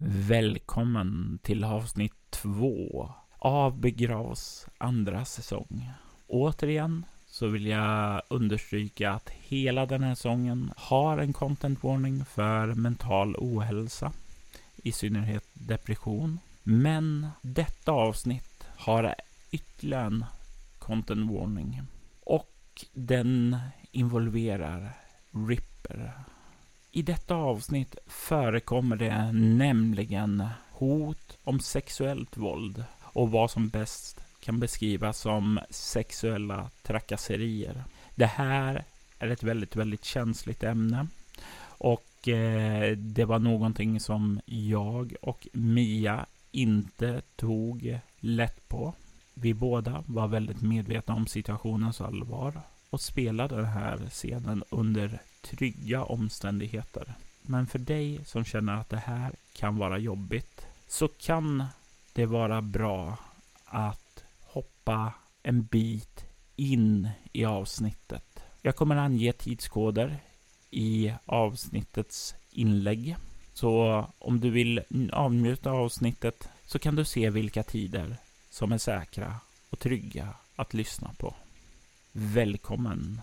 Välkommen till avsnitt två av Begravs andra säsong. Återigen så vill jag understryka att hela den här säsongen har en content warning för mental ohälsa, i synnerhet depression. Men detta avsnitt har ytterligare en content warning och den involverar Ripper. I detta avsnitt förekommer det nämligen hot om sexuellt våld och vad som bäst kan beskrivas som sexuella trakasserier. Det här är ett väldigt, väldigt känsligt ämne och eh, det var någonting som jag och Mia inte tog lätt på. Vi båda var väldigt medvetna om situationens allvar och spelade den här scenen under trygga omständigheter. Men för dig som känner att det här kan vara jobbigt så kan det vara bra att hoppa en bit in i avsnittet. Jag kommer ange tidskoder i avsnittets inlägg. Så om du vill avnjuta avsnittet så kan du se vilka tider som är säkra och trygga att lyssna på. Välkommen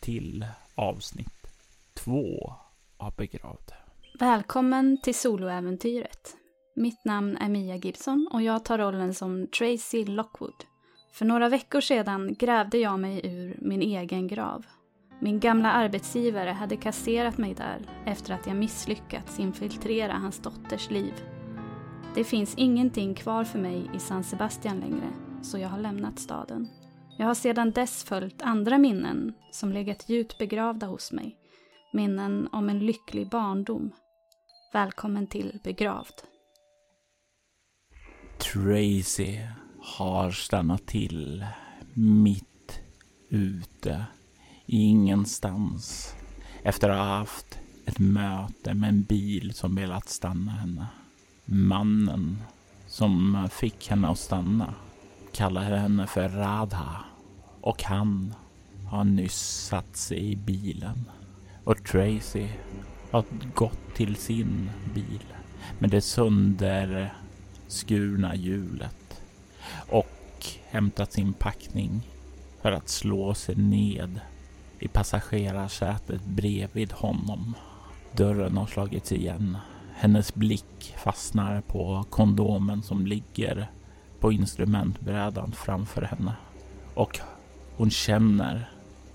till avsnitt två av Begravd. Välkommen till soloäventyret. Mitt namn är Mia Gibson och jag tar rollen som Tracy Lockwood. För några veckor sedan grävde jag mig ur min egen grav. Min gamla arbetsgivare hade kasserat mig där efter att jag misslyckats infiltrera hans dotters liv. Det finns ingenting kvar för mig i San Sebastian längre, så jag har lämnat staden. Jag har sedan dess följt andra minnen som legat djupt begravda hos mig. Minnen om en lycklig barndom. Välkommen till Begravd. Tracy har stannat till mitt ute ingenstans efter att ha haft ett möte med en bil som velat stanna henne. Mannen som fick henne att stanna kallar henne för Radha och han har nyss satt sig i bilen och Tracy har gått till sin bil med det sönderskurna hjulet och hämtat sin packning för att slå sig ned i passagerarsätet bredvid honom. Dörren har slagits igen. Hennes blick fastnar på kondomen som ligger på instrumentbrädan framför henne och hon känner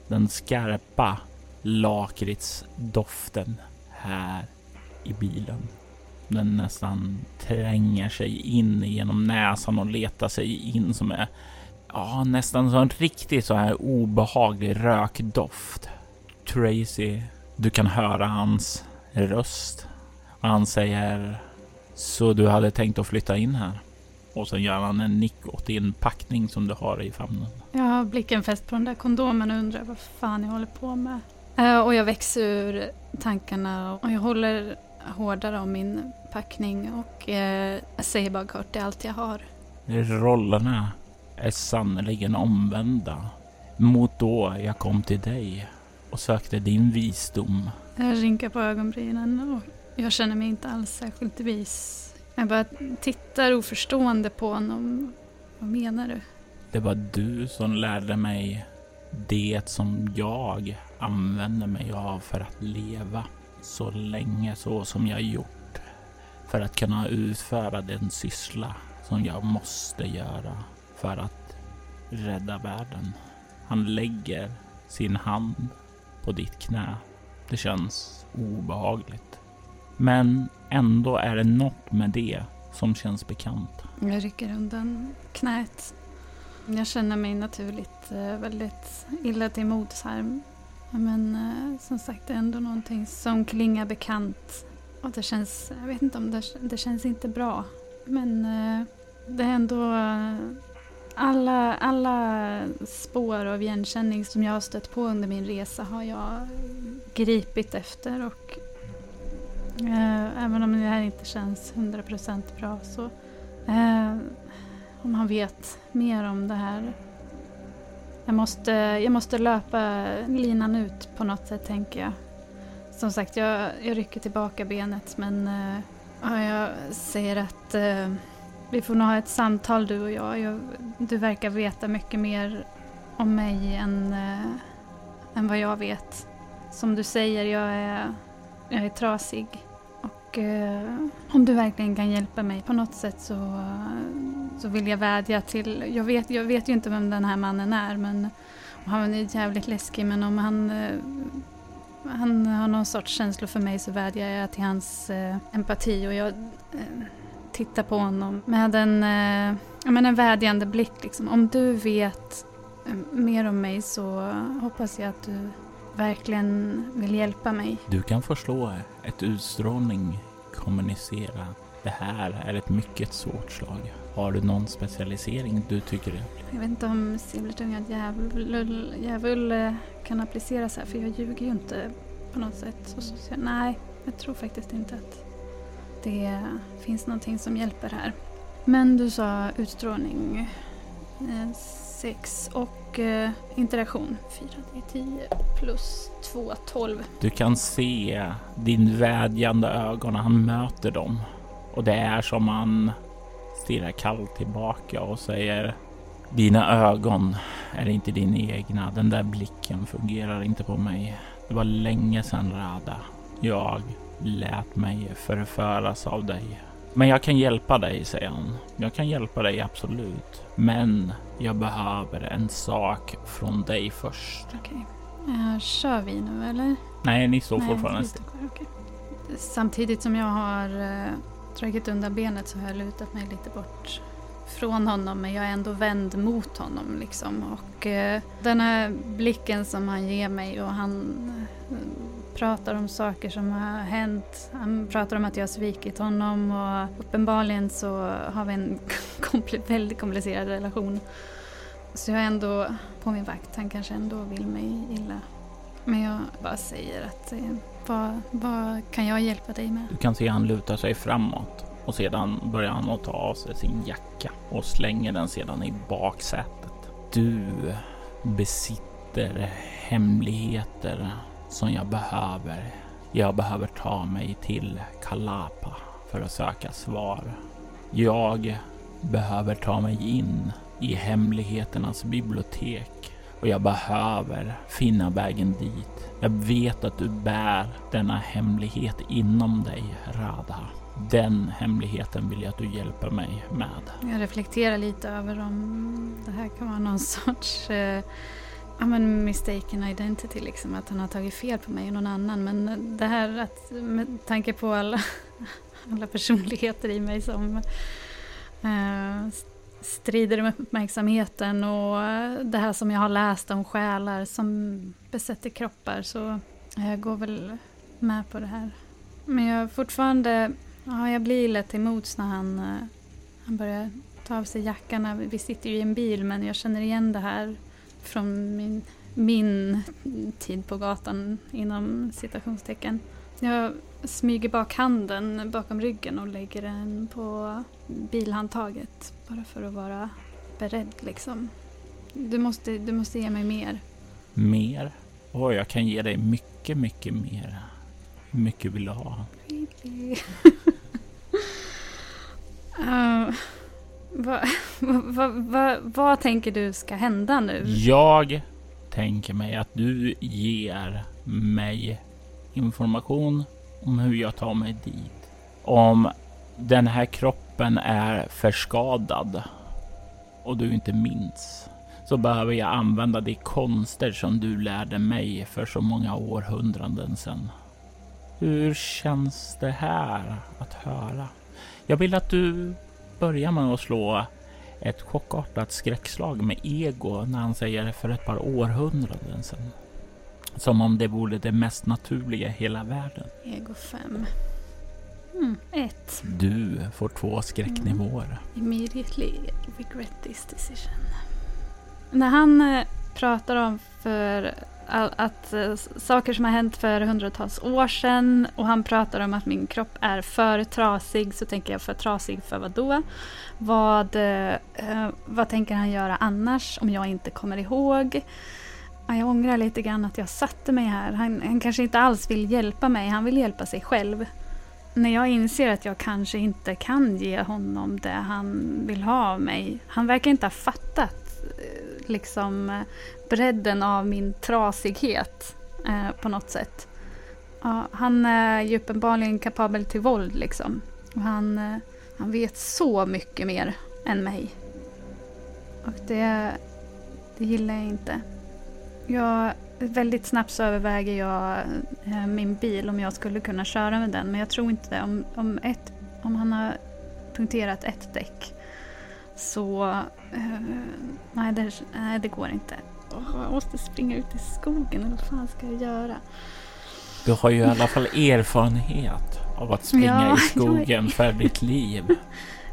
den skarpa lakritsdoften här i bilen. Den nästan tränger sig in genom näsan och letar sig in som är ja, nästan som en riktigt så här obehaglig rökdoft. Tracy, du kan höra hans röst och han säger så du hade tänkt att flytta in här? Och sen gör han en nick åt din packning som du har i famnen. Jag har blicken fäst på den där kondomen och undrar vad fan jag håller på med. Uh, och jag växer ur tankarna och jag håller hårdare om min packning och uh, säger bara kort, det är allt jag har. Rollerna är sannerligen omvända mot då jag kom till dig och sökte din visdom. Jag rynkar på ögonbrynen och jag känner mig inte alls särskilt vis. Jag bara tittar oförstående på honom. Vad menar du? Det var du som lärde mig det som jag använder mig av för att leva så länge så som jag gjort. För att kunna utföra den syssla som jag måste göra för att rädda världen. Han lägger sin hand på ditt knä. Det känns obehagligt. Men ändå är det något med det som känns bekant. Jag rycker undan knät jag känner mig naturligt eh, väldigt illa till mods här. Men eh, som sagt, det är ändå någonting som klingar bekant. Och det känns, jag vet inte om det, det känns inte bra. Men eh, det är ändå alla, alla spår av igenkänning som jag har stött på under min resa har jag gripit efter. Och eh, även om det här inte känns 100% bra så eh, om han vet mer om det här. Jag måste, jag måste löpa linan ut på något sätt tänker jag. Som sagt, jag, jag rycker tillbaka benet men eh, jag säger att eh, vi får nog ha ett samtal du och jag. jag. Du verkar veta mycket mer om mig än, eh, än vad jag vet. Som du säger, jag är, jag är trasig. Eh, om du verkligen kan hjälpa mig på något sätt så, så vill jag vädja till... Jag vet, jag vet ju inte vem den här mannen är men han är jävligt läskig men om han, eh, han har någon sorts känslor för mig så vädjar jag till hans eh, empati och jag eh, tittar på honom med en, eh, men en vädjande blick. Liksom. Om du vet eh, mer om mig så hoppas jag att du verkligen vill hjälpa mig. Du kan förslå ett utstrålning kommunicera. Det här är ett mycket svårt slag. Har du någon specialisering du tycker är Jag vet inte om silvertungad djävul, djävul eh, kan appliceras här för jag ljuger ju inte på något sätt. Så, så, nej, jag tror faktiskt inte att det finns någonting som hjälper här. Men du sa utstrålning eh, 6 och eh, interaktion 4, det är 10 plus 2, 12. Du kan se din vädjande ögon när han möter dem. Och det är som han stirrar kallt tillbaka och säger Dina ögon är inte dina egna. Den där blicken fungerar inte på mig. Det var länge sedan Rada. Jag lät mig förföras av dig. Men jag kan hjälpa dig, säger han. Jag kan hjälpa dig, absolut. Men jag behöver en sak från dig först. Okej. Okay. kör vi nu, eller? Nej, ni står Nej, fortfarande still. Okay. Samtidigt som jag har uh, dragit undan benet så har jag lutat mig lite bort från honom men jag är ändå vänd mot honom liksom. Och uh, den här blicken som han ger mig och han uh, pratar om saker som har hänt. Han pratar om att jag har svikit honom och uppenbarligen så har vi en kompl väldigt komplicerad relation. Så jag är ändå på min vakt. Han kanske ändå vill mig illa. Men jag bara säger att eh, vad, vad kan jag hjälpa dig med? Du kan se han lutar sig framåt och sedan börjar han att ta av sig sin jacka och slänger den sedan i baksätet. Du besitter hemligheter som jag behöver. Jag behöver ta mig till Kalapa för att söka svar. Jag behöver ta mig in i hemligheternas bibliotek och jag behöver finna vägen dit. Jag vet att du bär denna hemlighet inom dig, Radha. Den hemligheten vill jag att du hjälper mig med. Jag reflekterar lite över om det här kan vara någon sorts eh ja, men mistaken identity, liksom, att han har tagit fel på mig och någon annan. Men det här att med tanke på alla, alla personligheter i mig som eh, strider med uppmärksamheten och det här som jag har läst om själar som besätter kroppar så eh, jag går väl med på det här. Men jag fortfarande, ja, jag blir lätt emot när han, eh, han börjar ta av sig jackan. Vi sitter ju i en bil men jag känner igen det här från min, min tid på gatan inom citationstecken. Jag smyger bak handen bakom ryggen och lägger den på bilhandtaget bara för att vara beredd liksom. Du måste, du måste ge mig mer. Mer? Åh, jag kan ge dig mycket, mycket mer. Hur mycket vill du ha? Really? uh, vad, va, va, va, tänker du ska hända nu? Jag tänker mig att du ger mig information om hur jag tar mig dit. Om den här kroppen är förskadad och du inte minns så behöver jag använda de konster som du lärde mig för så många århundraden sedan. Hur känns det här att höra? Jag vill att du börjar med att slå ett chockartat skräckslag med ego när han säger för ett par århundraden sedan. Som om det vore det mest naturliga i hela världen. Ego 5. Mm, ett. Du får två skräcknivåer. Mm. Immediately regret this decision. När han eh, pratar om för att uh, saker som har hänt för hundratals år sedan och han pratar om att min kropp är för trasig så tänker jag för trasig för vad då? Vad, uh, vad tänker han göra annars om jag inte kommer ihåg? Jag ångrar lite grann att jag satte mig här. Han, han kanske inte alls vill hjälpa mig, han vill hjälpa sig själv. när jag inser att jag kanske inte kan ge honom det han vill ha av mig. Han verkar inte ha fattat Eh, liksom eh, bredden av min trasighet eh, på något sätt. Ja, han är ju uppenbarligen kapabel till våld liksom. Och han, eh, han vet så mycket mer än mig. Och det, det gillar jag inte. Jag, väldigt snabbt så överväger jag eh, min bil om jag skulle kunna köra med den. Men jag tror inte det. Om, om, ett, om han har punkterat ett däck så... Eh, nej, det, nej, det går inte. Oh, jag måste springa ut i skogen. Eller vad fan ska jag göra? Du har ju i alla fall erfarenhet av att springa ja, i skogen är... för ditt liv.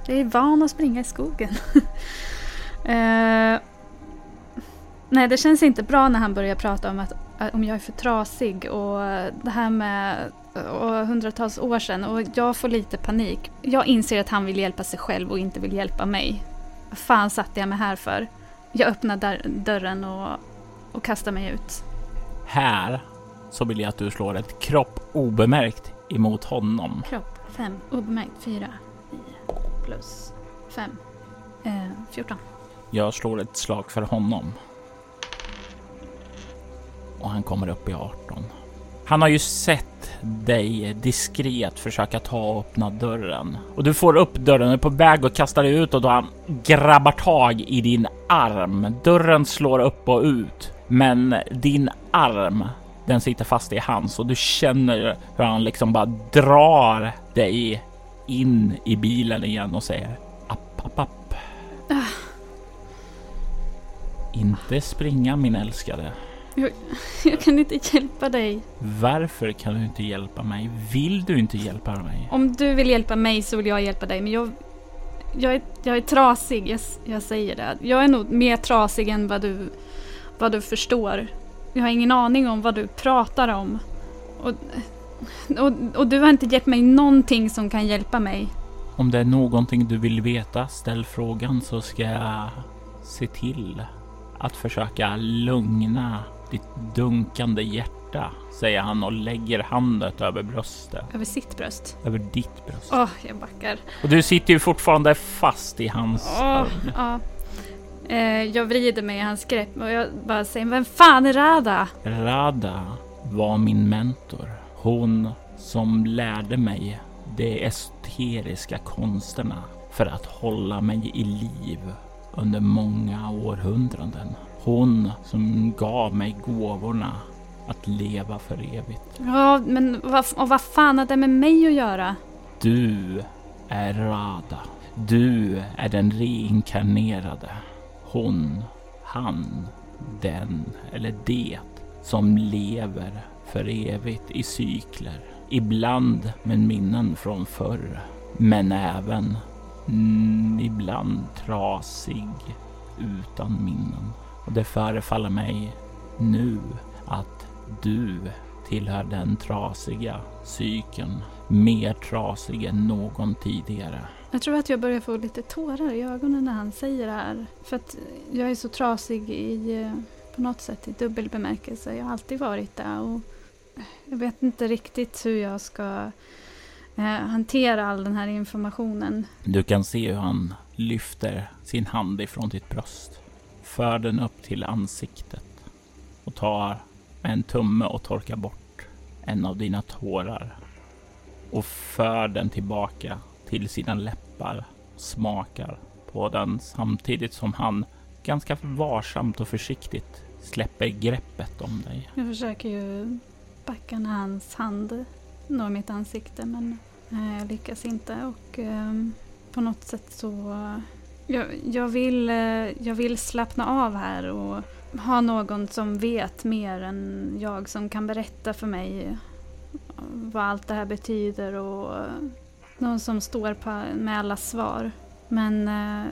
Jag är van att springa i skogen. uh, nej, det känns inte bra när han börjar prata om att om jag är för trasig och det här med och hundratals år sedan och jag får lite panik. Jag inser att han vill hjälpa sig själv och inte vill hjälpa mig. Vad fan satte jag mig här för? Jag öppnar dörren och, och kastar mig ut. Här så vill jag att du slår ett kropp obemärkt emot honom. Kropp 5, obemärkt 4, 9 plus 5, eh, 14. Jag slår ett slag för honom. Och han kommer upp i 18. Han har ju sett dig diskret försöka ta och öppna dörren och du får upp dörren, är på väg att kasta dig ut och då han grabbar tag i din arm. Dörren slår upp och ut, men din arm den sitter fast i hans och du känner hur han liksom bara drar dig in i bilen igen och säger app, app, app. Ah. Inte springa min älskade. Jag, jag, kan inte hjälpa dig. Varför kan du inte hjälpa mig? Vill du inte hjälpa mig? Om du vill hjälpa mig så vill jag hjälpa dig, men jag, jag, är, jag är trasig. Jag, jag säger det. Jag är nog mer trasig än vad du, vad du förstår. Jag har ingen aning om vad du pratar om. Och, och, och, du har inte gett mig någonting som kan hjälpa mig. Om det är någonting du vill veta, ställ frågan så ska jag se till att försöka lugna ditt dunkande hjärta, säger han och lägger handen över bröstet. Över sitt bröst? Över ditt bröst. Åh, jag backar. Och du sitter ju fortfarande fast i hans oh, arm. Ja. Eh, jag vrider mig i hans grepp och jag bara säger, vem fan är Rada? Rada var min mentor. Hon som lärde mig de esoteriska konsterna för att hålla mig i liv under många århundraden. Hon som gav mig gåvorna att leva för evigt. Ja, men vad, och vad fan har det med mig att göra? Du är Rada. Du är den reinkarnerade hon, han, den eller det som lever för evigt i cykler. Ibland med minnen från förr, men även mm, ibland trasig utan minnen. Och det förefaller mig nu att du tillhör den trasiga cykeln, mer trasig än någon tidigare. Jag tror att jag börjar få lite tårar i ögonen när han säger det här. För att jag är så trasig i, eh, på något sätt i dubbel bemärkelse. Jag har alltid varit det. Och jag vet inte riktigt hur jag ska eh, hantera all den här informationen. Du kan se hur han lyfter sin hand ifrån ditt bröst. För den upp till ansiktet och tar med en tumme och torkar bort en av dina tårar och för den tillbaka till sina läppar och smakar på den samtidigt som han ganska varsamt och försiktigt släpper greppet om dig. Jag försöker ju backa när hans hand når mitt ansikte men eh, jag lyckas inte och ehm, på något sätt så jag, jag, vill, eh, jag vill slappna av här och ha någon som vet mer än jag som kan berätta för mig vad allt det här betyder och någon som står på, med alla svar. Men eh,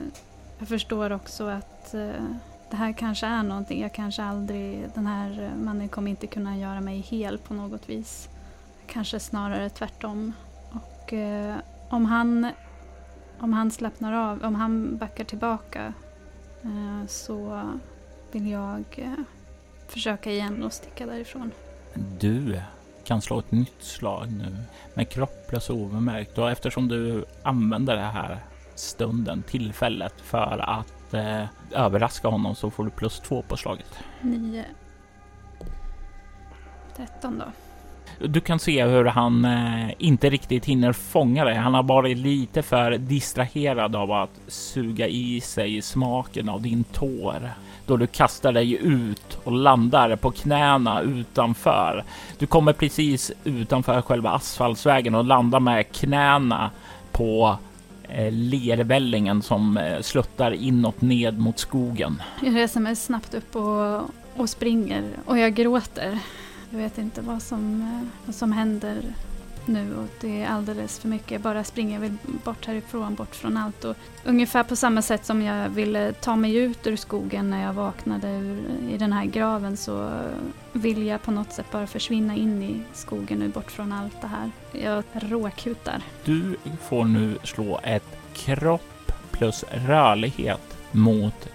jag förstår också att eh, det här kanske är någonting. Jag kanske aldrig, den här mannen kommer inte kunna göra mig hel på något vis. Kanske snarare tvärtom. Och eh, om han om han slappnar av, om han backar tillbaka eh, så vill jag eh, försöka igen och sticka därifrån. Du kan slå ett nytt slag nu med kropp plus obemärkt och eftersom du använder det här stunden, tillfället för att eh, överraska honom så får du plus två på slaget. Nio. Tretton då. Du kan se hur han eh, inte riktigt hinner fånga dig. Han har varit lite för distraherad av att suga i sig smaken av din tår då du kastar dig ut och landar på knäna utanför. Du kommer precis utanför själva asfaltsvägen och landar med knäna på eh, lervällingen som eh, sluttar inåt ned mot skogen. Jag reser mig snabbt upp och, och springer och jag gråter. Jag vet inte vad som, eh, vad som händer nu och det är alldeles för mycket. Jag bara springer väl bort härifrån, bort från allt. Och ungefär på samma sätt som jag ville ta mig ut ur skogen när jag vaknade ur, i den här graven så vill jag på något sätt bara försvinna in i skogen nu, bort från allt det här. Jag råkutar. Du får nu slå ett kropp plus rörlighet mot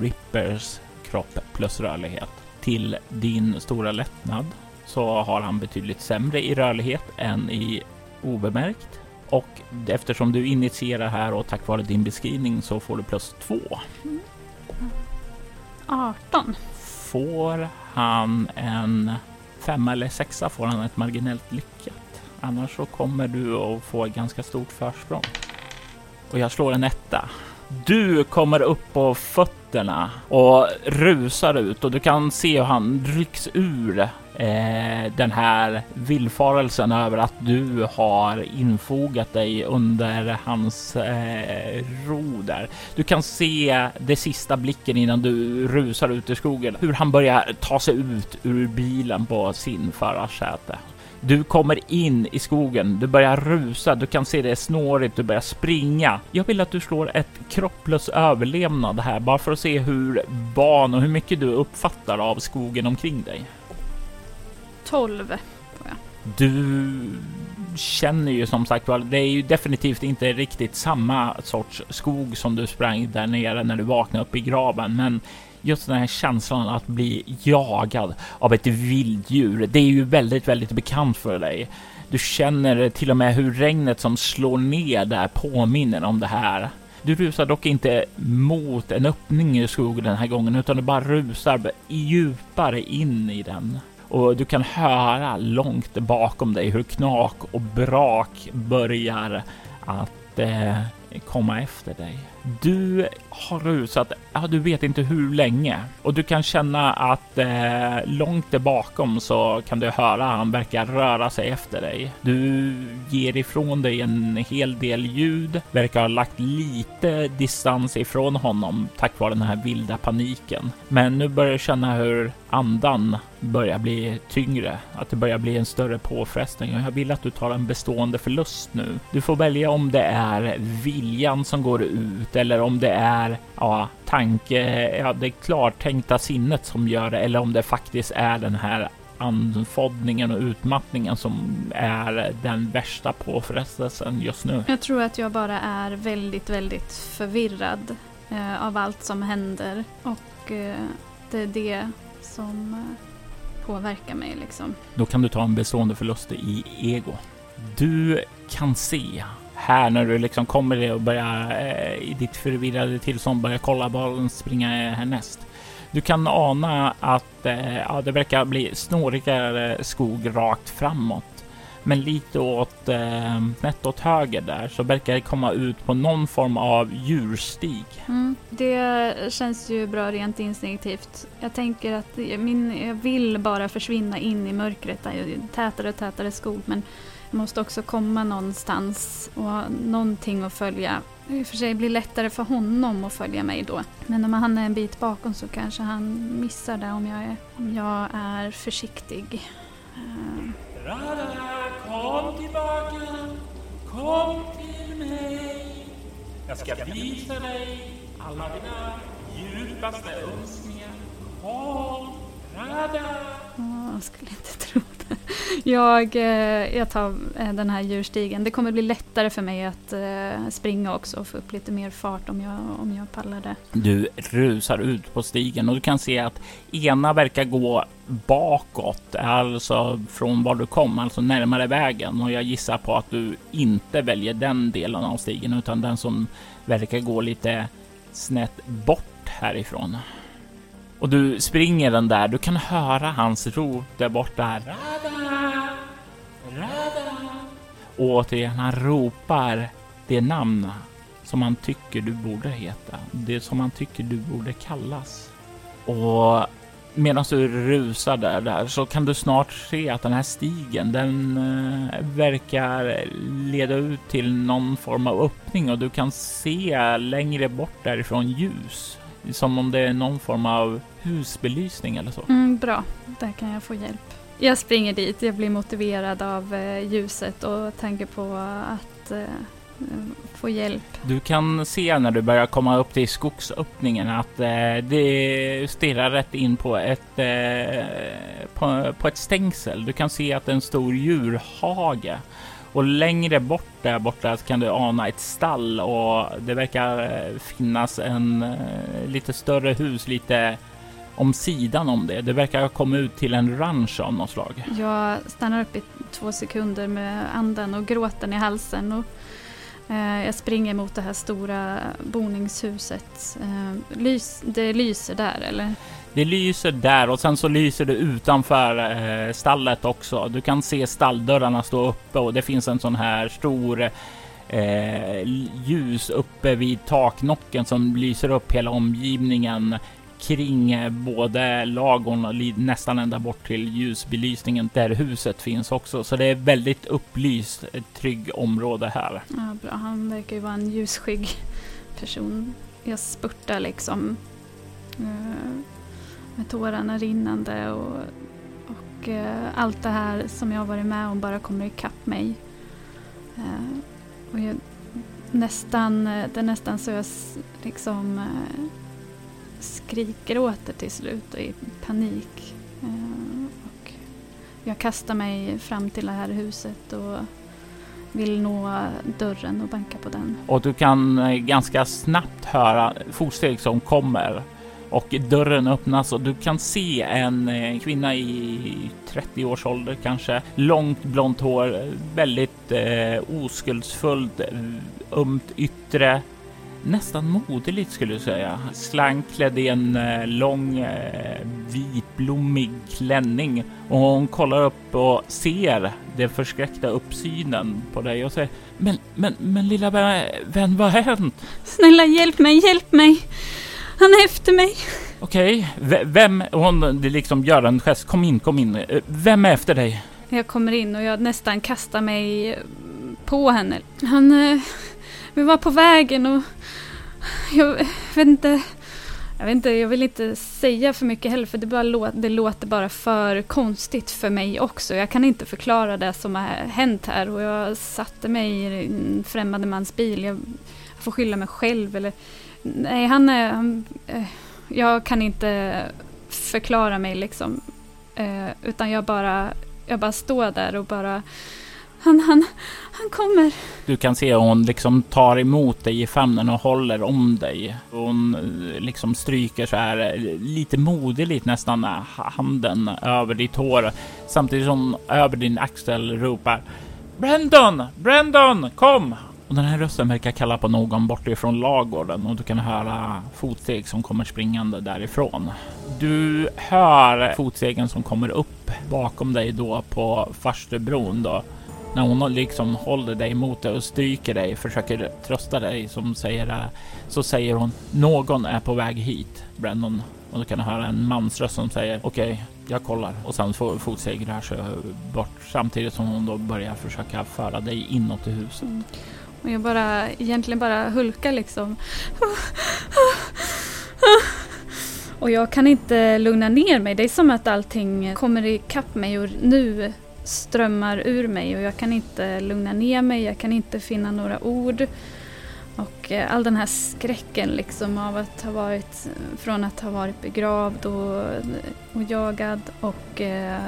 Rippers kropp plus rörlighet. Till din stora lättnad så har han betydligt sämre i rörlighet än i obemärkt. Och eftersom du initierar här och tack vare din beskrivning så får du plus två. Mm. 18. Får han en femma eller sexa får han ett marginellt lyckat. Annars så kommer du att få ett ganska stort försprång. Och jag slår en etta. Du kommer upp på fötterna och rusar ut och du kan se hur han rycks ur eh, den här villfarelsen över att du har infogat dig under hans eh, roder. Du kan se det sista blicken innan du rusar ut i skogen, hur han börjar ta sig ut ur bilen på sin förarsäte. Du kommer in i skogen, du börjar rusa, du kan se det är snårigt, du börjar springa. Jag vill att du slår ett kropplös överlevnad här, bara för att se hur van och hur mycket du uppfattar av skogen omkring dig. 12 Du känner ju som sagt var, det är ju definitivt inte riktigt samma sorts skog som du sprang där nere när du vaknade upp i graven, men just den här känslan att bli jagad av ett vilddjur, det är ju väldigt, väldigt bekant för dig. Du känner till och med hur regnet som slår ner där påminner om det här. Du rusar dock inte mot en öppning i skogen den här gången, utan du bara rusar djupare in i den och du kan höra långt bakom dig hur knak och brak börjar att eh, komma efter dig. Du har rusat, ja, du vet inte hur länge och du kan känna att eh, långt där bakom så kan du höra han verkar röra sig efter dig. Du ger ifrån dig en hel del ljud, verkar ha lagt lite distans ifrån honom tack vare den här vilda paniken. Men nu börjar du känna hur andan börjar bli tyngre, att det börjar bli en större påfrestning och jag vill att du tar en bestående förlust nu. Du får välja om det är viljan som går ut eller om det är ja, tanke, ja, det klartänkta sinnet som gör det eller om det faktiskt är den här andfåddningen och utmattningen som är den värsta påfrestelsen just nu. Jag tror att jag bara är väldigt, väldigt förvirrad eh, av allt som händer och eh, det är det som eh, påverkar mig liksom. Då kan du ta en bestående förlust i ego. Du kan se här när du liksom kommer och börjar eh, i ditt förvirrade tillstånd börja kolla bollen springer härnäst. Du kan ana att eh, ja, det verkar bli snårigare skog rakt framåt. Men lite åt eh, snett åt höger där så verkar det komma ut på någon form av djurstig. Mm, det känns ju bra rent instinktivt. Jag tänker att min, jag vill bara försvinna in i mörkret, tätare och tätare skog men måste också komma någonstans och ha någonting att följa. Det i och för sig blir lättare för honom att följa mig då. Men om han är en bit bakom så kanske han missar det om jag är, om jag är försiktig. Eh. Rada, kom tillbaka! Kom till mig! Jag ska visa dig alla dina djupaste önskningar. Kom, man skulle inte tro det. Jag, eh, jag tar eh, den här djurstigen. Det kommer bli lättare för mig att eh, springa också och få upp lite mer fart om jag, om jag pallar det. Du rusar ut på stigen och du kan se att ena verkar gå bakåt, alltså från var du kom, alltså närmare vägen. Och jag gissar på att du inte väljer den delen av stigen utan den som verkar gå lite snett bort härifrån. Och du springer den där, du kan höra hans rop där borta. Rada! Rada! Och återigen, han ropar det namn som han tycker du borde heta. Det som han tycker du borde kallas. Och medan du rusar där, där så kan du snart se att den här stigen, den eh, verkar leda ut till någon form av öppning och du kan se längre bort därifrån ljus. Som om det är någon form av husbelysning eller så. Mm, bra, där kan jag få hjälp. Jag springer dit, jag blir motiverad av eh, ljuset och tänker på att eh, få hjälp. Du kan se när du börjar komma upp till skogsöppningen att eh, det stirrar rätt in på ett, eh, på, på, ett stängsel. Du kan se att det är en stor djurhage och längre bort där borta kan du ana ett stall och det verkar eh, finnas en eh, lite större hus lite om sidan om det. Det verkar ha kommit ut till en ranch av något slag. Jag stannar upp i två sekunder med andan och gråten i halsen och eh, jag springer mot det här stora boningshuset. Lys, det lyser där eller? Det lyser där och sen så lyser det utanför eh, stallet också. Du kan se stalldörrarna stå uppe och det finns en sån här stor eh, ljus uppe vid taknocken som lyser upp hela omgivningen kring eh, både lagorn och nästan ända bort till ljusbelysningen där huset finns också. Så det är väldigt upplyst, ett trygg område här. Ja, bra. Han verkar ju vara en ljusskygg person. Jag spurtar liksom eh, med tårarna rinnande och, och eh, allt det här som jag har varit med om bara kommer ikapp mig. Eh, och jag, nästan, eh, det är nästan så jag liksom eh, skriker åt det till slut och i panik. Eh, och jag kastar mig fram till det här huset och vill nå dörren och banka på den. Och du kan eh, ganska snabbt höra fotsteg som kommer och dörren öppnas och du kan se en eh, kvinna i 30 års ålder kanske. Långt blont hår, väldigt eh, oskuldsfullt, eh, ömt yttre nästan moderligt skulle jag säga. Slank klädd i en eh, lång eh, vitblommig klänning och hon kollar upp och ser den förskräckta uppsynen på dig och säger Men, men, men lilla vän, vad har hänt? Snälla hjälp mig, hjälp mig! Han är efter mig. Okej, okay. vem? Hon liksom gör en gest. Kom in, kom in. Eh, vem är efter dig? Jag kommer in och jag nästan kastar mig på henne. Han... Eh, vi var på vägen och jag vet inte. Jag vet inte, jag vill inte säga för mycket heller för det, bara lå det låter bara för konstigt för mig också. Jag kan inte förklara det som har hänt här och jag satte mig i en främmande mans bil. Jag, får skylla mig själv eller... Nej, han är... Han, eh, jag kan inte förklara mig liksom. Eh, utan jag bara, jag bara står där och bara han, han, han kommer. Du kan se hon liksom tar emot dig i famnen och håller om dig. Hon eh, liksom stryker så här eh, lite moderligt nästan handen över ditt hår samtidigt som över din axel ropar Brandon! Brandon! Kom! Och den här rösten verkar kalla på någon bortifrån lagården och du kan höra fotsteg som kommer springande därifrån. Du hör fotstegen som kommer upp bakom dig då på farstubron då när hon liksom håller dig mot dig och stryker dig, försöker trösta dig som säger så säger hon någon är på väg hit, Brandon. Och du kan höra en mansröst som säger okej, okay, jag kollar och sen får fotsteg rör sig bort samtidigt som hon då börjar försöka föra dig inåt i huset. Och jag bara egentligen bara hulkar liksom. Och jag kan inte lugna ner mig. Det är som att allting kommer ikapp mig och nu strömmar ur mig och jag kan inte lugna ner mig, jag kan inte finna några ord. Och eh, all den här skräcken liksom av att ha varit, från att ha varit begravd och, och jagad och eh,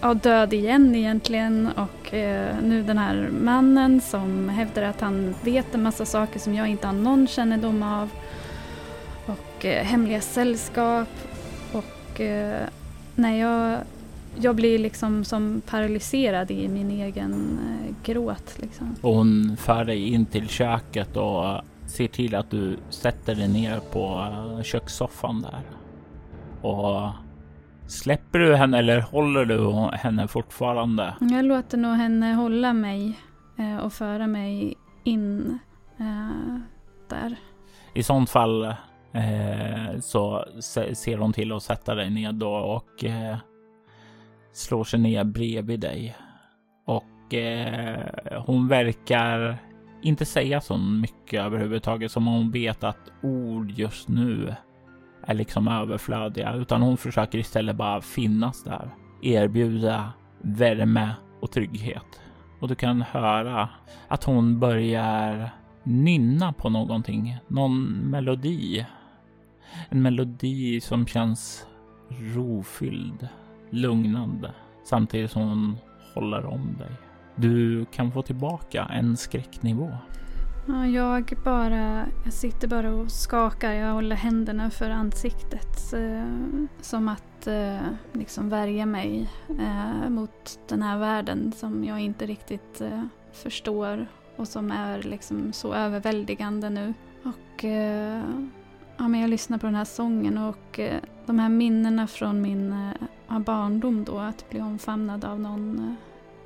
ja, död igen egentligen och eh, nu den här mannen som hävdar att han vet en massa saker som jag inte har någon kännedom av och eh, hemliga sällskap och eh, när jag, jag blir liksom som paralyserad i min egen eh, gråt. Liksom. Hon för dig in till köket och ser till att du sätter dig ner på eh, kökssoffan där. Och släpper du henne eller håller du henne fortfarande? Jag låter nog henne hålla mig eh, och föra mig in eh, där. I sånt fall eh, så ser hon till att sätta dig ner då och slår sig ner bredvid dig. Och hon verkar inte säga så mycket överhuvudtaget som hon vet att ord just nu är liksom överflödiga, utan hon försöker istället bara finnas där, erbjuda värme och trygghet. Och du kan höra att hon börjar nynna på någonting, någon melodi. En melodi som känns rofylld, lugnande, samtidigt som hon håller om dig. Du kan få tillbaka en skräcknivå. Jag bara, jag sitter bara och skakar. Jag håller händerna för ansiktet. Eh, som att eh, liksom värja mig eh, mot den här världen som jag inte riktigt eh, förstår och som är liksom så överväldigande nu. Och eh, ja, men jag lyssnar på den här sången och eh, de här minnena från min eh, barndom då, att bli omfamnad av någon,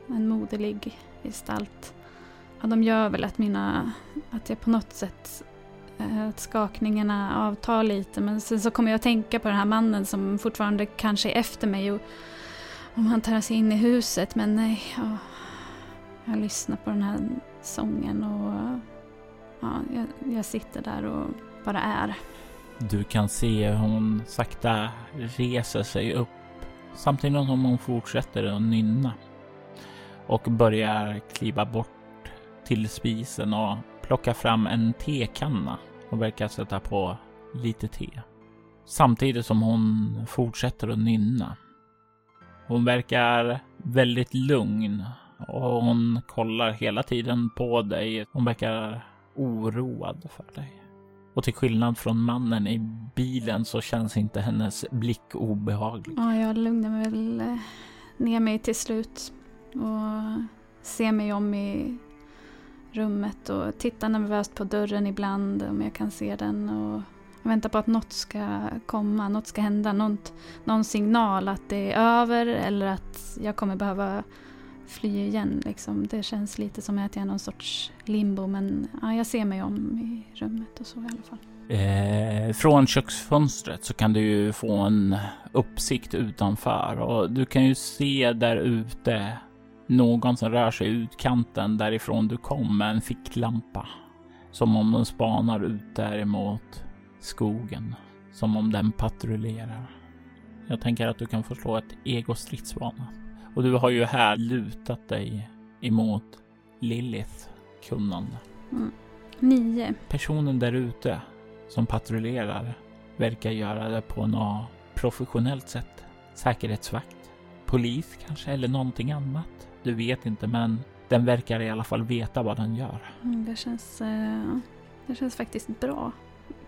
eh, en moderlig gestalt ja, de gör väl att mina, att jag på något sätt, eh, att skakningarna avtar lite. Men sen så kommer jag att tänka på den här mannen som fortfarande kanske är efter mig och om han tar sig in i huset. Men nej, ja, jag lyssnar på den här sången och ja, jag, jag sitter där och bara är. Du kan se hur hon sakta reser sig upp samtidigt som hon fortsätter att nynna och börjar kliva bort till spisen och plockar fram en tekanna och verkar sätta på lite te. Samtidigt som hon fortsätter att nynna. Hon verkar väldigt lugn och hon kollar hela tiden på dig. Hon verkar oroad för dig. Och till skillnad från mannen i bilen så känns inte hennes blick obehaglig. Ja, jag lugnar mig väl ner mig till slut och ser mig om i rummet och tittar nervöst på dörren ibland om jag kan se den. Och väntar på att något ska komma, något ska hända. Något, någon signal att det är över eller att jag kommer behöva fly igen. Liksom. Det känns lite som att jag är någon sorts limbo men ja, jag ser mig om i rummet och så i alla fall. Eh, från köksfönstret så kan du ju få en uppsikt utanför och du kan ju se där ute någon som rör sig ut kanten därifrån du kom med en ficklampa. Som om den spanar ut däremot skogen. Som om den patrullerar. Jag tänker att du kan få slå ett ego-stridsvana. Och du har ju här lutat dig emot Lilith kunnande. Mm. Nio. Personen där ute som patrullerar verkar göra det på något professionellt sätt. Säkerhetsvakt, polis kanske eller någonting annat. Du vet inte, men den verkar i alla fall veta vad den gör. Mm, det, känns, eh, det känns faktiskt bra.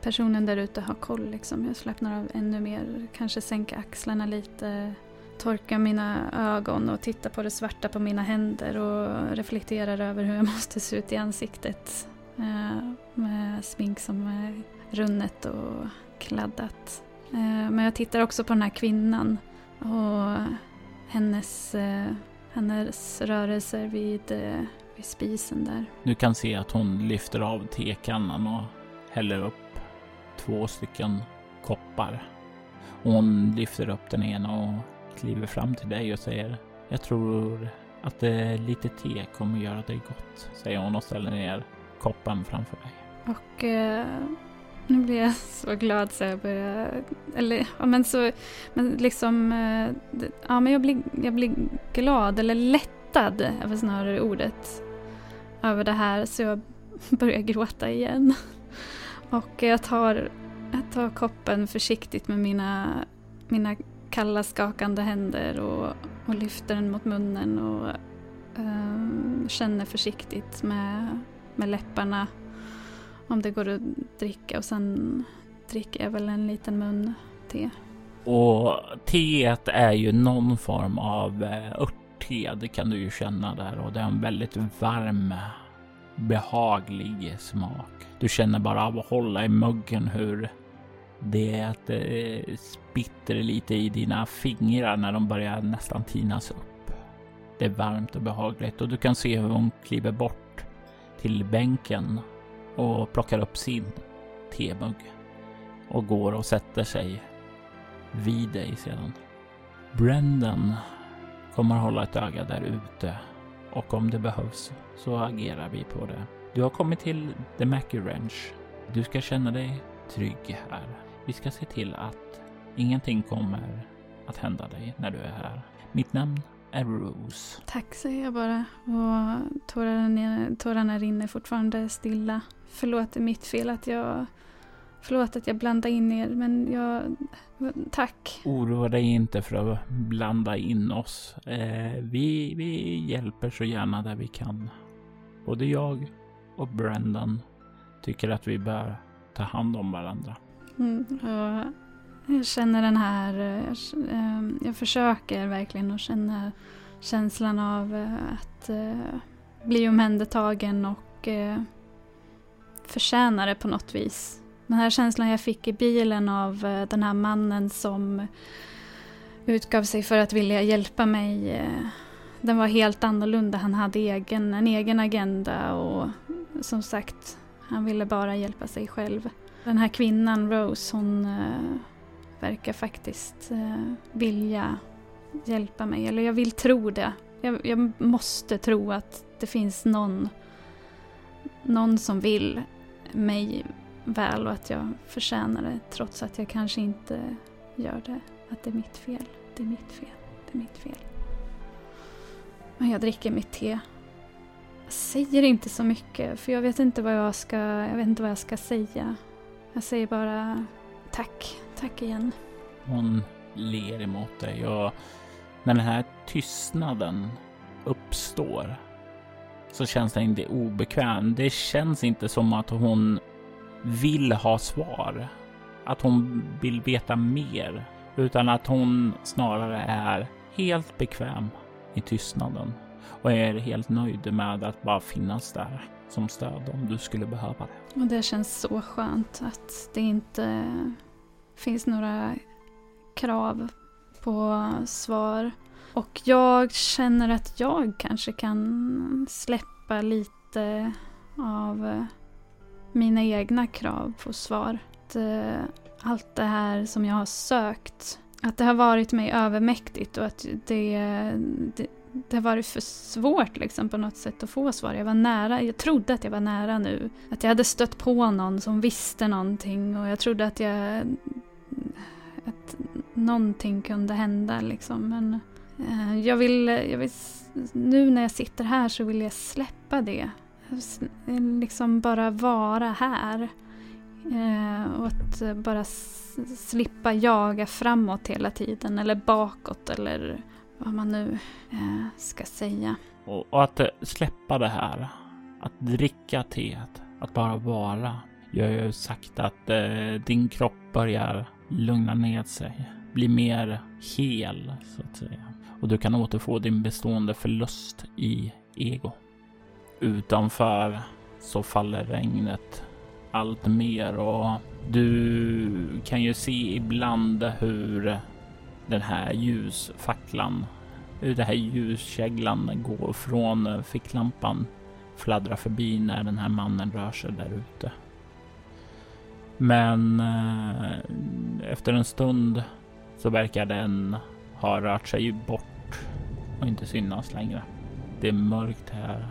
Personen där ute har koll liksom. Jag slappnar av ännu mer. Kanske sänka axlarna lite. Torka mina ögon och titta på det svarta på mina händer och reflekterar över hur jag måste se ut i ansiktet. Eh, med smink som är runnet och kladdat. Eh, men jag tittar också på den här kvinnan och hennes eh, hennes rörelser vid, eh, vid spisen där. Du kan se att hon lyfter av tekannan och häller upp två stycken koppar. Hon lyfter upp den ena och kliver fram till dig och säger Jag tror att lite te kommer göra dig gott, säger hon och ställer ner koppen framför dig. Och eh, nu blir jag så glad så jag börjar... Eller ja men så... Men liksom... Eh, ja men jag blir, jag blir glad eller lättad är väl snarare ordet. Över det här. Så jag börjar gråta igen. Och jag tar, jag tar koppen försiktigt med mina, mina kalla skakande händer och, och lyfter den mot munnen och um, känner försiktigt med, med läpparna om det går att dricka och sen dricker jag väl en liten mun te. Och teet är ju någon form av eh, örtte, det kan du ju känna där och det är en väldigt varm behaglig smak. Du känner bara av att hålla i muggen hur det eh, spritter lite i dina fingrar när de börjar nästan tinas upp. Det är varmt och behagligt och du kan se hur hon kliver bort till bänken och plockar upp sin temugg och går och sätter sig vid dig sedan. Brendan kommer hålla ett öga där ute och om det behövs så agerar vi på det. Du har kommit till The Mackie Ranch. Du ska känna dig trygg här. Vi ska se till att ingenting kommer att hända dig när du är här. Mitt namn är Rose. Tack säger jag bara och tårarna, tårarna rinner fortfarande stilla. Förlåt, det är mitt fel att jag Förlåt att jag blandade in er, men jag... Tack. Oroa dig inte för att blanda in oss. Eh, vi, vi hjälper så gärna där vi kan. Både jag och Brendan tycker att vi bör ta hand om varandra. Mm, jag känner den här... Eh, jag, ehm, jag försöker verkligen att känna känslan av eh, att eh, bli omhändertagen och förtjäna det på något vis. Den här känslan jag fick i bilen av den här mannen som utgav sig för att vilja hjälpa mig. Den var helt annorlunda. Han hade egen, en egen agenda och som sagt, han ville bara hjälpa sig själv. Den här kvinnan, Rose, hon uh, verkar faktiskt eh, vilja hjälpa mig. Eller jag vill tro det. Jag, jag, måste tro att det finns någon, någon som vill mig väl och att jag förtjänar det trots att jag kanske inte gör det. Att det är mitt fel. Det är mitt fel. Det är mitt fel. Men jag dricker mitt te. Jag säger inte så mycket för jag vet inte vad jag ska, jag vet inte vad jag ska säga. Jag säger bara tack. Tack igen. Hon ler emot dig och när den här tystnaden uppstår så känns det inte obekväm. Det känns inte som att hon vill ha svar. Att hon vill veta mer. Utan att hon snarare är helt bekväm i tystnaden och är helt nöjd med att bara finnas där som stöd om du skulle behöva det. Och det känns så skönt att det inte finns några krav på svar. Och jag känner att jag kanske kan släppa lite av eh, mina egna krav på svar. Eh, allt det här som jag har sökt, att det har varit mig övermäktigt och att det, det, det har varit för svårt liksom på något sätt att få svar. Jag var nära, jag trodde att jag var nära nu. Att jag hade stött på någon som visste någonting och jag trodde att jag... Att någonting kunde hända liksom. Men eh, jag vill, jag vill... Nu när jag sitter här så vill jag släppa det liksom bara vara här. Eh, och att bara slippa jaga framåt hela tiden eller bakåt eller vad man nu eh, ska säga. Och, och, att eh, släppa det här, att dricka teet, att bara vara, gör ju sagt att eh, din kropp börjar lugna ner sig, bli mer hel så att säga. Och du kan återfå din bestående förlust i ego. Utanför så faller regnet allt mer och du kan ju se ibland hur den här ljusfacklan, den här ljuskäglan går från eh, ficklampan fladdrar förbi när den här mannen rör sig där ute. Men eh, efter en stund så verkar den ha rört sig bort och inte synas längre. Det är mörkt här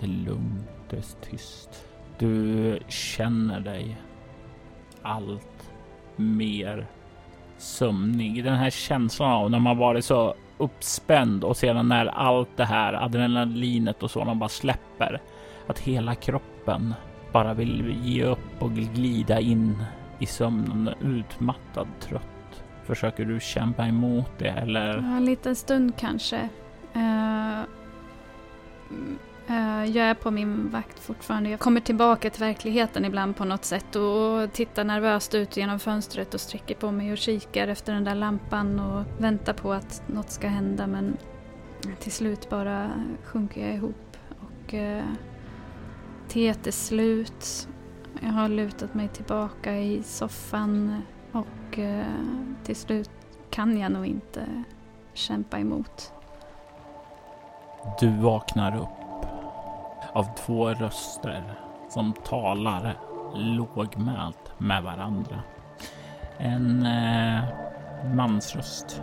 det är lugnt, det är tyst. Du känner dig allt mer sömnig. Den här känslan av när man varit så uppspänd och sedan när allt det här adrenalinet och sådant bara släpper. Att hela kroppen bara vill ge upp och glida in i sömnen utmattad, trött. Försöker du kämpa emot det eller? Ja, en liten stund kanske. Uh, Eh, jag är på min vakt fortfarande. Jag kommer tillbaka till verkligheten ibland på något sätt och tittar nervöst ut genom fönstret och sträcker på mig och kikar efter den där lampan och väntar på att något ska hända men till slut bara sjunker jag ihop och eh, teet är slut. Jag har lutat mig tillbaka i soffan och eh, till slut kan jag nog inte kämpa emot. Du vaknar upp av två röster som talar lågmält med varandra. En eh, mansröst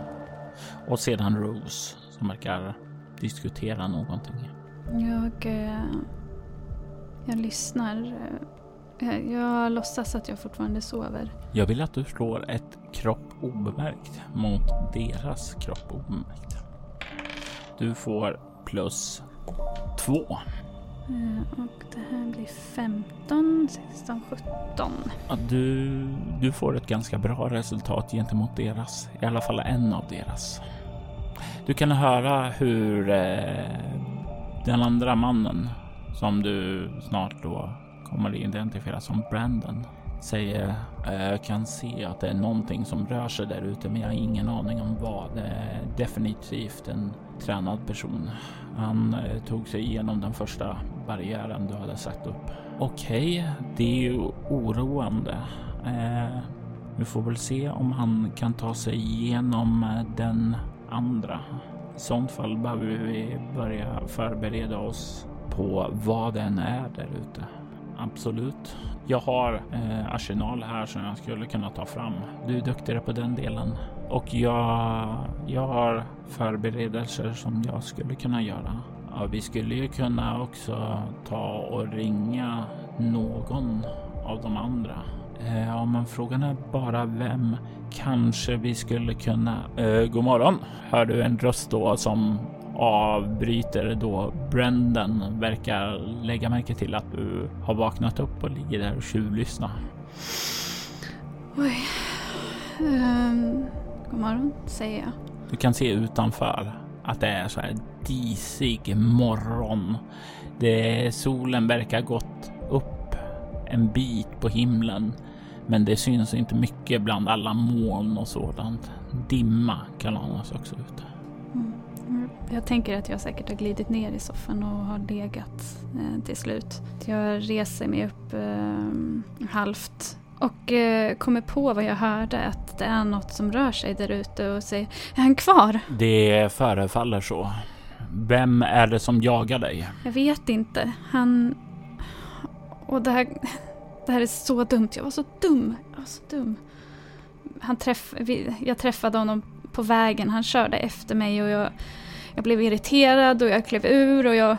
och sedan Rose som verkar diskutera någonting. Jag, eh, jag lyssnar. Jag, jag låtsas att jag fortfarande sover. Jag vill att du slår ett kropp obemärkt mot deras kropp obemärkt. Du får plus två. Eh, och det här blir 15, 16, 17. Ja, du, du får ett ganska bra resultat gentemot deras, i alla fall en av deras. Du kan höra hur eh, den andra mannen som du snart då kommer identifiera som Brandon säger eh, jag kan se att det är någonting som rör sig där ute men jag har ingen aning om vad. Det är definitivt en tränad person. Han eh, tog sig igenom den första barriären du hade satt upp. Okej, okay, det är ju oroande. Eh, vi får väl se om han kan ta sig igenom eh, den andra. I sånt fall behöver vi börja förbereda oss på vad den är där ute. Absolut. Jag har eh, arsenal här som jag skulle kunna ta fram. Du är duktigare på den delen. Och jag, jag har förberedelser som jag skulle kunna göra. Ja, vi skulle ju kunna också ta och ringa någon av de andra. Eh, ja, men frågan är bara vem. Kanske vi skulle kunna... Eh, god morgon, hör du en röst då som avbryter då Brendan verkar lägga märke till att du har vaknat upp och ligger där och tjuvlyssnar. Oj. Um, god morgon, säger jag. Du kan se utanför att det är så här disig morgon. Det, solen verkar gått upp en bit på himlen, men det syns inte mycket bland alla moln och sådant. Dimma kan anas också ute. Jag tänker att jag säkert har glidit ner i soffan och har legat eh, till slut. Jag reser mig upp eh, halvt och eh, kommer på vad jag hörde, att det är något som rör sig där ute och säger Är han kvar? Det förefaller så. Vem är det som jagar dig? Jag vet inte. Han... Och det här... Det här är så dumt. Jag var så dum. Jag var så dum. Han träff... Jag träffade honom på vägen. Han körde efter mig och jag jag blev irriterad och jag klev ur och jag,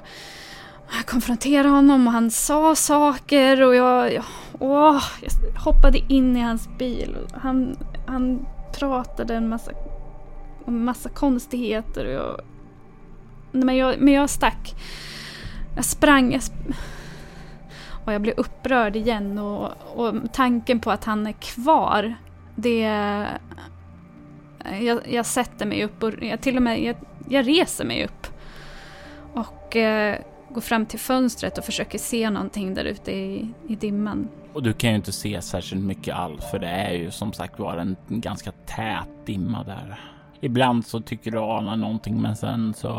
jag konfronterade honom och han sa saker och jag, jag, åh, jag hoppade in i hans bil. Han, han pratade en massa, en massa konstigheter och jag, men, jag, men jag stack. Jag sprang. Jag sp och jag blev upprörd igen och, och tanken på att han är kvar, det... Jag, jag sätter mig upp och jag, till och med jag jag reser mig upp och eh, går fram till fönstret och försöker se någonting där ute i, i dimman. Och du kan ju inte se särskilt mycket alls för det är ju som sagt var en ganska tät dimma där. Ibland så tycker du ana någonting men sen så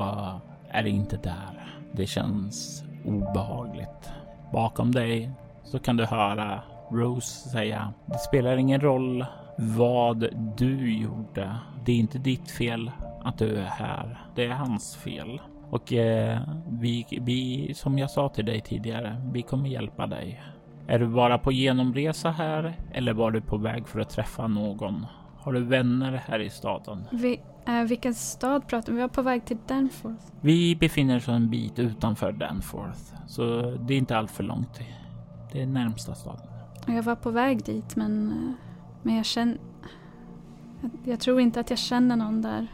är det inte där. Det känns obehagligt. Bakom dig så kan du höra Rose säga Det spelar ingen roll vad du gjorde. Det är inte ditt fel att du är här. Det är hans fel. Och eh, vi, vi, som jag sa till dig tidigare, vi kommer hjälpa dig. Är du bara på genomresa här eller var du på väg för att träffa någon? Har du vänner här i staden? Vi, äh, vilken stad pratar vi? Vi är på väg till Danforth. Vi befinner oss en bit utanför Danforth, så det är inte allt för långt. Det är närmsta staden. Jag var på väg dit, men, men jag känner... Jag, tror inte att jag känner någon där.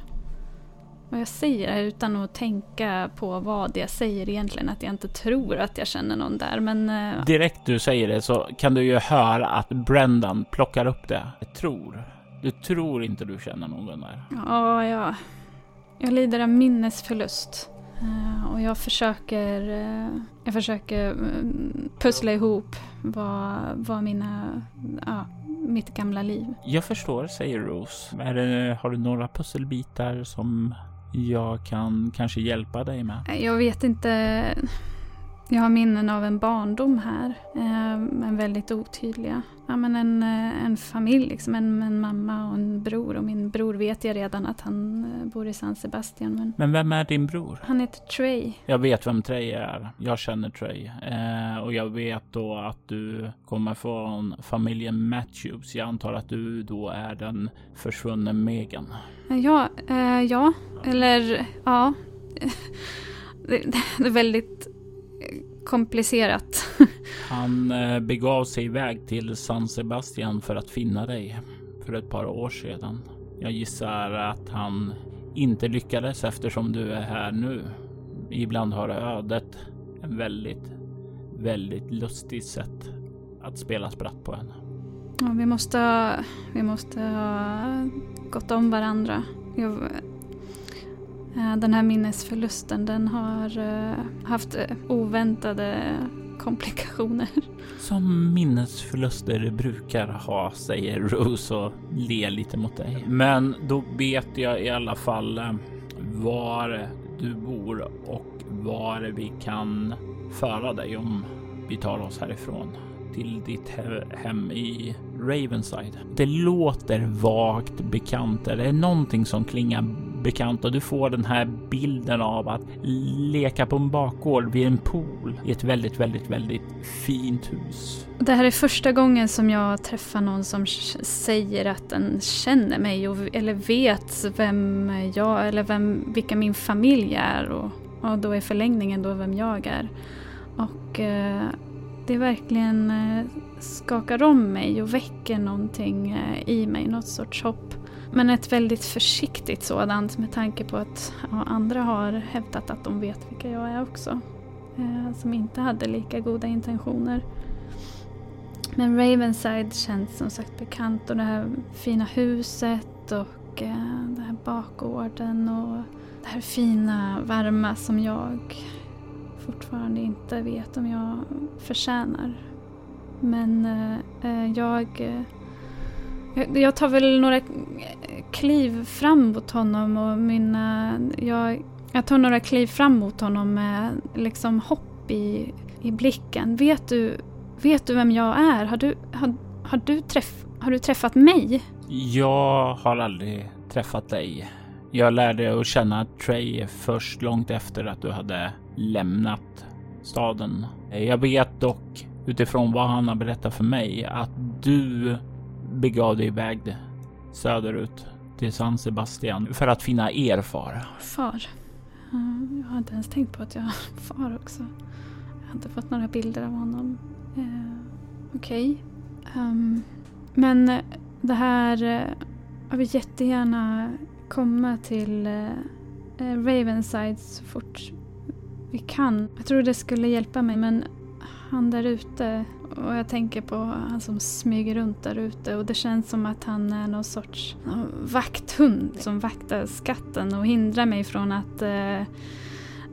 vad jag säger utan att tänka på vad jag säger egentligen. Att jag inte tror att jag känner någon där. Men... Uh... Direkt du säger det så kan du ju höra att Brendan plockar upp det. Jag tror. Du tror inte du känner någon där. Ja, ja. Jag lider av minnesförlust. Uh, och jag försöker, uh, jag försöker mm, pussla ihop vad, vad mina, uh, mitt gamla liv. Jag förstår, säger Rose. Det, har du några pusselbitar som jag kan kanske hjälpa dig med? Jag vet inte. Jag har minnen av en barndom här, eh, men väldigt otydliga. Ja, men en, eh, en familj, liksom, en, en, mamma och en bror. Och min bror vet jag redan att han eh, bor i San Sebastian. Men, men vem är din bror? Han heter Trey. Jag vet vem Trey är. Jag känner Trey. Eh, och jag vet då att du kommer från familjen Matthews. Jag antar att du då är den försvunne Megan. Ja, eh, ja. eller ja. det, det är väldigt komplicerat. Han eh, begav sig iväg till San Sebastian för att finna dig för ett par år sedan. Jag gissar att han inte lyckades eftersom du är här nu. Ibland har ödet en väldigt, väldigt lustigt sätt att spela spratt på en. Ja, vi måste vi måste ha gått om varandra. Jag, Eh, den här minnesförlusten den har eh, haft eh, oväntade komplikationer. Som minnesförluster brukar ha, säger Rose och ler lite mot dig. Men då vet jag i alla fall var du bor och var vi kan föra dig om vi tar oss härifrån till ditt hem i Ravenside. Det låter vagt bekant. Är det någonting som klingar obekant och du får den här bilden av att leka på en bakgård vid en pool i ett väldigt, väldigt, väldigt fint hus. Det här är första gången som jag träffar någon som säger att den känner mig och, eller vet vem jag eller vem, vilka min familj är och, och då är förlängningen då vem jag är. Och eh, det verkligen eh, skakar om mig och väcker någonting eh, i mig, något sorts hopp. Men ett väldigt försiktigt sådant med tanke på att ja, andra har hävdat att de vet vilka jag är också. Eh, som inte hade lika goda intentioner. Men Ravenside känns som sagt bekant och det här fina huset och eh, den här bakgården och det här fina, varma som jag fortfarande inte vet om jag förtjänar. Men eh, eh jag eh, jag tar väl några kliv fram mot honom och mina... Jag, jag tar några kliv fram mot honom med liksom hopp i, i blicken. Vet du, vet du vem jag är? Har du, har, har, du träff, har du träffat mig? Jag har aldrig träffat dig. Jag lärde att känna Trey först långt efter att du hade lämnat staden. Jag vet dock utifrån vad han har berättat för mig att du begav dig iväg söderut till San Sebastian för att finna er far. Far? Jag har inte ens tänkt på att jag har far också. Jag har inte fått några bilder av honom. Eh, Okej. Okay. Um, men det här... Eh, jag vill jättegärna komma till eh, Ravenside så fort vi kan. Jag tror det skulle hjälpa mig men han där ute och jag tänker på han som smyger runt där ute och det känns som att han är någon sorts vakthund som vaktar skatten och hindrar mig från att eh,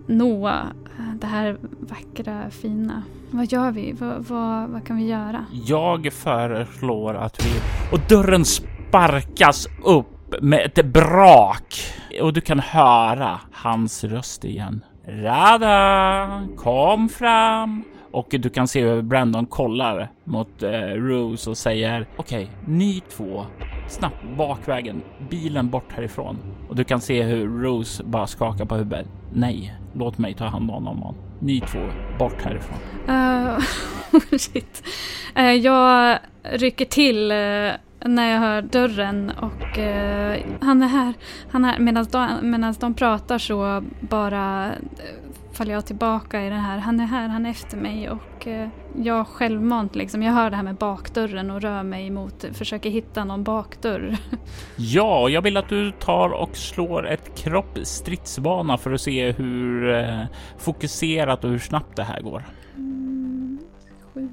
nå eh, det här vackra, fina. Vad gör vi? Vad, vad, vad kan vi göra? Jag föreslår att vi... Och dörren sparkas upp med ett brak och du kan höra hans röst igen. Rada, kom fram! Och du kan se hur Brandon kollar mot eh, Rose och säger okej, okay, ni två snabbt bakvägen, bilen bort härifrån. Och du kan se hur Rose bara skakar på huvudet. Nej, låt mig ta hand om honom. Ni två, bort härifrån. Uh, shit. Uh, jag rycker till uh, när jag hör dörren och uh, han är här. Han är här. Medan de, de pratar så bara faller jag tillbaka i det här. Han är här, han är efter mig och eh, jag självmant liksom, jag hör det här med bakdörren och rör mig mot, försöker hitta någon bakdörr. Ja, jag vill att du tar och slår ett kroppsstridsbana för att se hur eh, fokuserat och hur snabbt det här går. Mm, sju,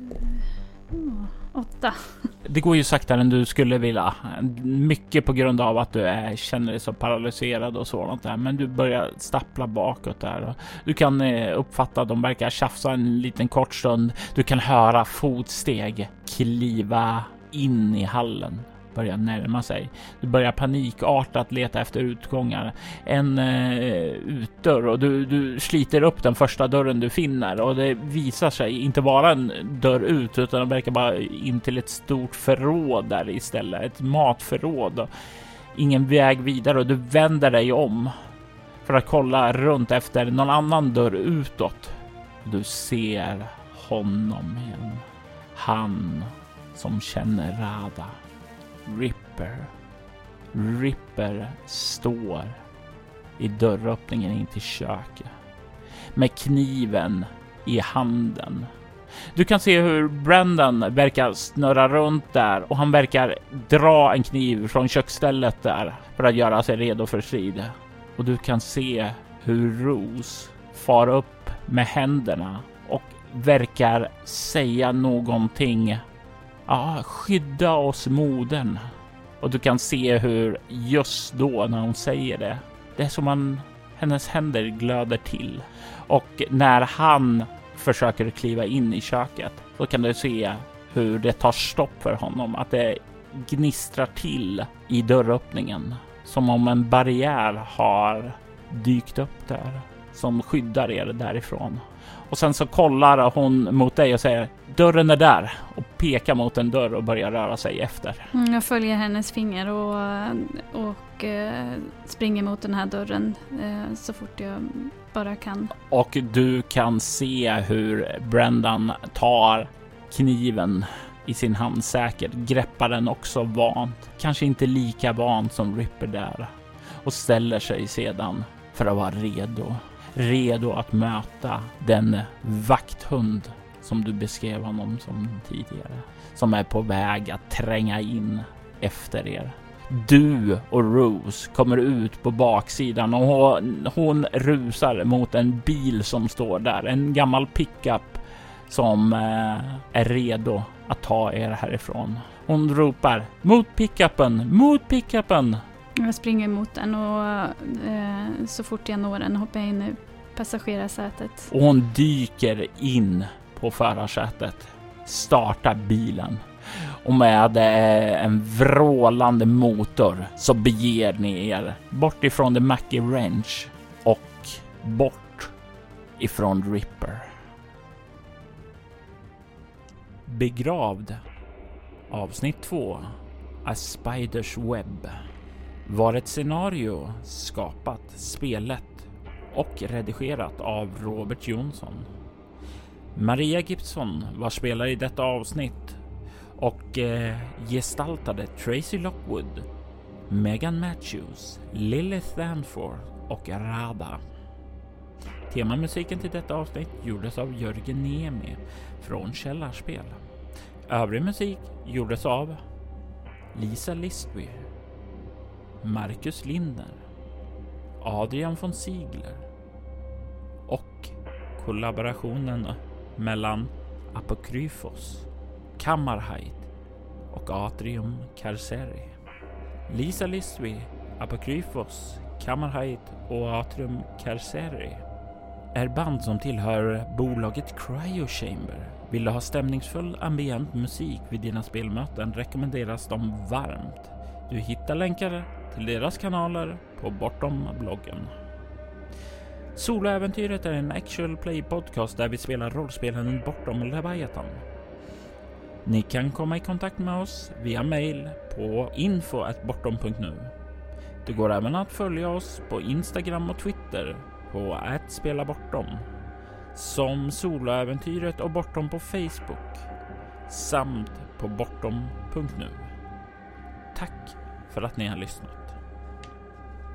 oh, åtta. Det går ju saktare än du skulle vilja. Mycket på grund av att du är, känner dig så paralyserad och sådant där. Men du börjar stappla bakåt där. Du kan eh, uppfatta att de verkar tjafsa en liten kort stund. Du kan höra fotsteg kliva in i hallen börjar närma sig. Du börjar panikartat leta efter utgångar. En eh, utdörr och du, du sliter upp den första dörren du finner och det visar sig inte vara en dörr ut utan det verkar bara in till ett stort förråd där istället. Ett matförråd. Och ingen väg vidare och du vänder dig om för att kolla runt efter någon annan dörr utåt. Du ser honom igen. Han som känner Rada. Ripper. Ripper står i dörröppningen in till köket med kniven i handen. Du kan se hur Brendan verkar snurra runt där och han verkar dra en kniv från köksstället där för att göra sig redo för strid. Och du kan se hur Rose far upp med händerna och verkar säga någonting Ja, skydda oss modern. Och du kan se hur just då när hon säger det, det är som om hennes händer glöder till. Och när han försöker kliva in i köket, så kan du se hur det tar stopp för honom, att det gnistrar till i dörröppningen. Som om en barriär har dykt upp där som skyddar er därifrån. Och sen så kollar hon mot dig och säger dörren är där och pekar mot en dörr och börjar röra sig efter. Mm, jag följer hennes finger och, och eh, springer mot den här dörren eh, så fort jag bara kan. Och du kan se hur Brendan tar kniven i sin hand säkert, greppar den också vant, kanske inte lika vant som Ripper där och ställer sig sedan för att vara redo redo att möta den vakthund som du beskrev honom som tidigare, som är på väg att tränga in efter er. Du och Rose kommer ut på baksidan och hon, hon rusar mot en bil som står där, en gammal pickup som eh, är redo att ta er härifrån. Hon ropar mot pickupen, mot pickupen! Jag springer mot den och eh, så fort jag når den hoppar jag in i passagerarsätet. Och hon dyker in på förarsätet, startar bilen och med eh, en vrålande motor så beger ni er bort ifrån The Mackie Ranch och bort ifrån Ripper. Begravd avsnitt 2 A Spiders Web var ett scenario skapat, spelet och redigerat av Robert Jonsson. Maria Gibson var spelare i detta avsnitt och eh, gestaltade Tracy Lockwood, Megan Matthews, Lilith Danforth och Rada. Temamusiken till detta avsnitt gjordes av Jörgen Niemi från Källarspel. Övrig musik gjordes av Lisa Listby, Marcus Linder, Adrian von Ziegler och kollaborationen mellan Apokryfos, Kammarheit och Atrium Carceri. Lisa Lisby, Apokryfos, Kammarheit och Atrium Carceri är band som tillhör bolaget Cryo Chamber. Vill du ha stämningsfull ambient musik vid dina spelmöten rekommenderas de varmt. Du hittar länkar till deras kanaler på Bortom-bloggen. Soloäventyret är en actual play podcast där vi spelar rollspelen Bortom Leviathan. Ni kan komma i kontakt med oss via mail på info.bortom.nu. Det går även att följa oss på Instagram och Twitter på @spelabortom som Soloäventyret och Bortom på Facebook samt på bortom.nu. Tack för att ni har lyssnat.